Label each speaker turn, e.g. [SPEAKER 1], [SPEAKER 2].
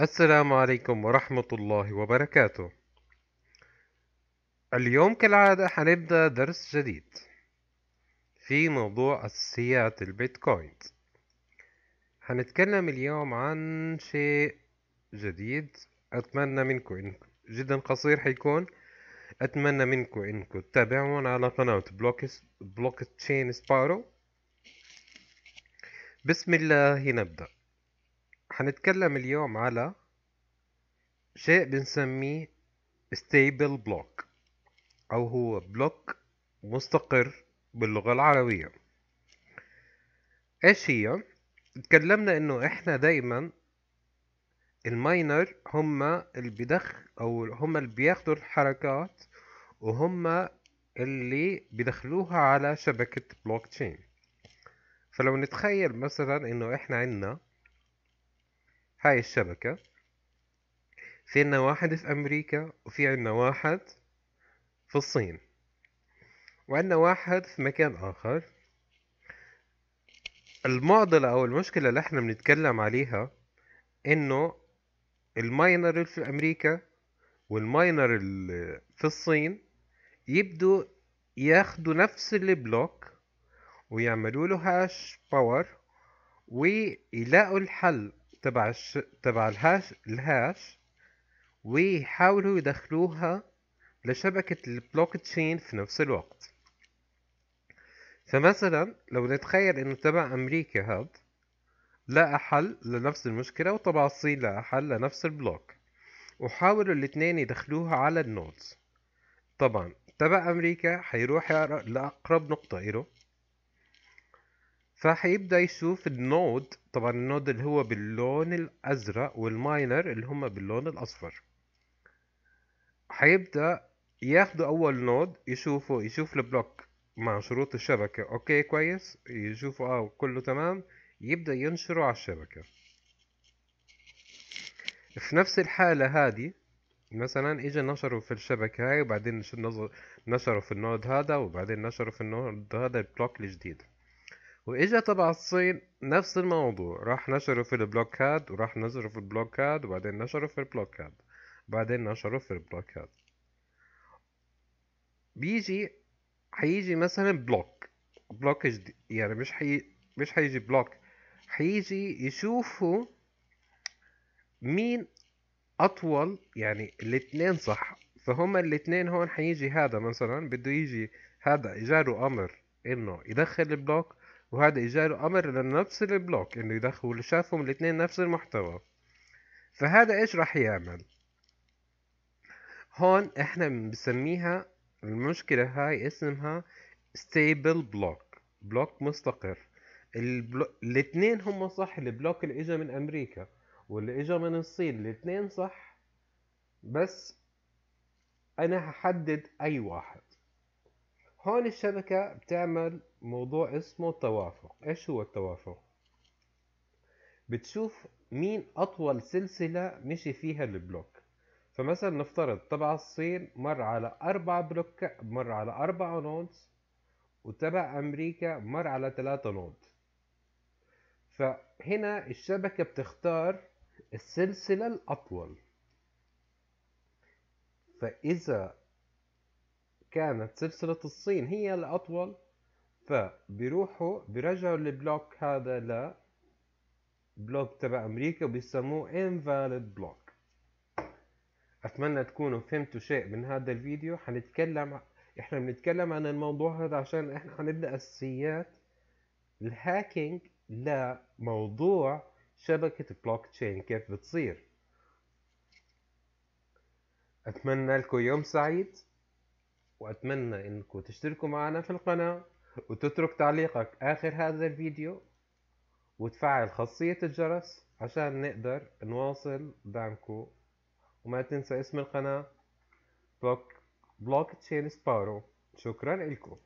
[SPEAKER 1] السلام عليكم ورحمة الله وبركاته. اليوم كالعادة حنبدأ درس جديد في موضوع أساسيات البيتكوين. حنتكلم اليوم عن شيء جديد. أتمنى منكم إنكم جدا قصير حيكون. أتمنى منكم إنكم تتابعون على قناة Blockchain Sparrow. بسم الله نبدأ. حنتكلم اليوم على شيء بنسميه stable block أو هو block مستقر باللغة العربية إيش هي؟ تكلمنا إنه إحنا دايما ال miner هم اللي بيدخ أو هم اللي بياخدوا الحركات وهم اللي بيدخلوها على شبكة بلوك تشين فلو نتخيل مثلا إنه إحنا عندنا هاي الشبكة. في عنا واحد في أمريكا وفي عنا واحد في الصين. وعنا واحد في مكان آخر. المعضلة أو المشكلة اللي إحنا بنتكلم عليها إنه الماينر في أمريكا والماينر في الصين يبدوا ياخدوا نفس ال block ويعملوا له hash power ويلاقوا الحل تبع الش... تبع ال hash ال hash ويحاولوا يدخلوها لشبكة البلوك تشين في نفس الوقت. فمثلا لو نتخيل إنه تبع أمريكا هاد لقى حل لنفس المشكلة وتبع الصين لقى حل لنفس ال block. وحاولوا الاتنين يدخلوها على ال nodes طبعا تبع أمريكا حيروح لأقرب نقطة إله. فحيبدأ يشوف ال node طبعا ال node اللي هو باللون الأزرق وال miner اللي هم باللون الأصفر. حيبدأ ياخدوا أول node يشوفوا يشوف ال block مع شروط الشبكة. okay كويس. يشوفوا آه كله تمام. يبدأ ينشره على الشبكة. في نفس الحالة هذه مثلا اجى نشروا في الشبكة هاي وبعدين نشروا في ال node هذا وبعدين نشروا في ال node هذا ال block الجديد. واجا تبع الصين نفس الموضوع. راح نشروا في ال block هاد وراح نشروا في ال block هاد وبعدين نشروا في ال block هاد. بعدين نشروا في ال block هاد. بيجي حيجي مثلا block. block جديد يعني مش حي مش حيجي block. حيجي يشوفوا مين أطول يعني الاتنين صح. فهم الاتنين هون حيجي هذا مثلا بده يجي هذا اجاله أمر إنه يدخل البلوك وهذا اجاله أمر لنفس البلوك إنه يدخل شافهم الإثنين نفس المحتوى. فهذا إيش راح يعمل؟ هون إحنا بنسميها المشكلة هاي اسمها stable block block مستقر. الإثنين هم صح ال block اللي اجا من أمريكا واللي اجا من الصين الإثنين صح بس أنا هحدد أي واحد. هون الشبكة بتعمل موضوع اسمه التوافق إيش هو التوافق؟ بتشوف مين أطول سلسلة مشي فيها ال block. فمثلا نفترض تبع الصين مر على أربع block مر على أربع nodes وتبع أمريكا مر على ثلاثة node فهنا الشبكة بتختار السلسلة الأطول. فإذا كانت سلسلة الصين هي الأطول فبيروحوا بيرجعوا ال block هذا ل block تبع أمريكا وبيسموه invalid block. أتمنى تكونوا فهمتوا شيء من هذا الفيديو. حنتكلم إحنا بنتكلم عن الموضوع هذا عشان إحنا حنبدأ أساسيات ال hacking لموضوع شبكة بلوك تشين كيف بتصير. أتمنى لكم يوم سعيد. وأتمنى إنكم تشتركوا معنا في القناة وتترك تعليقك آخر هذا الفيديو وتفعل خاصية الجرس عشان نقدر نواصل دعمكم. وما تنسى اسم القناة بلوك تشين سبارو شكرا لكم.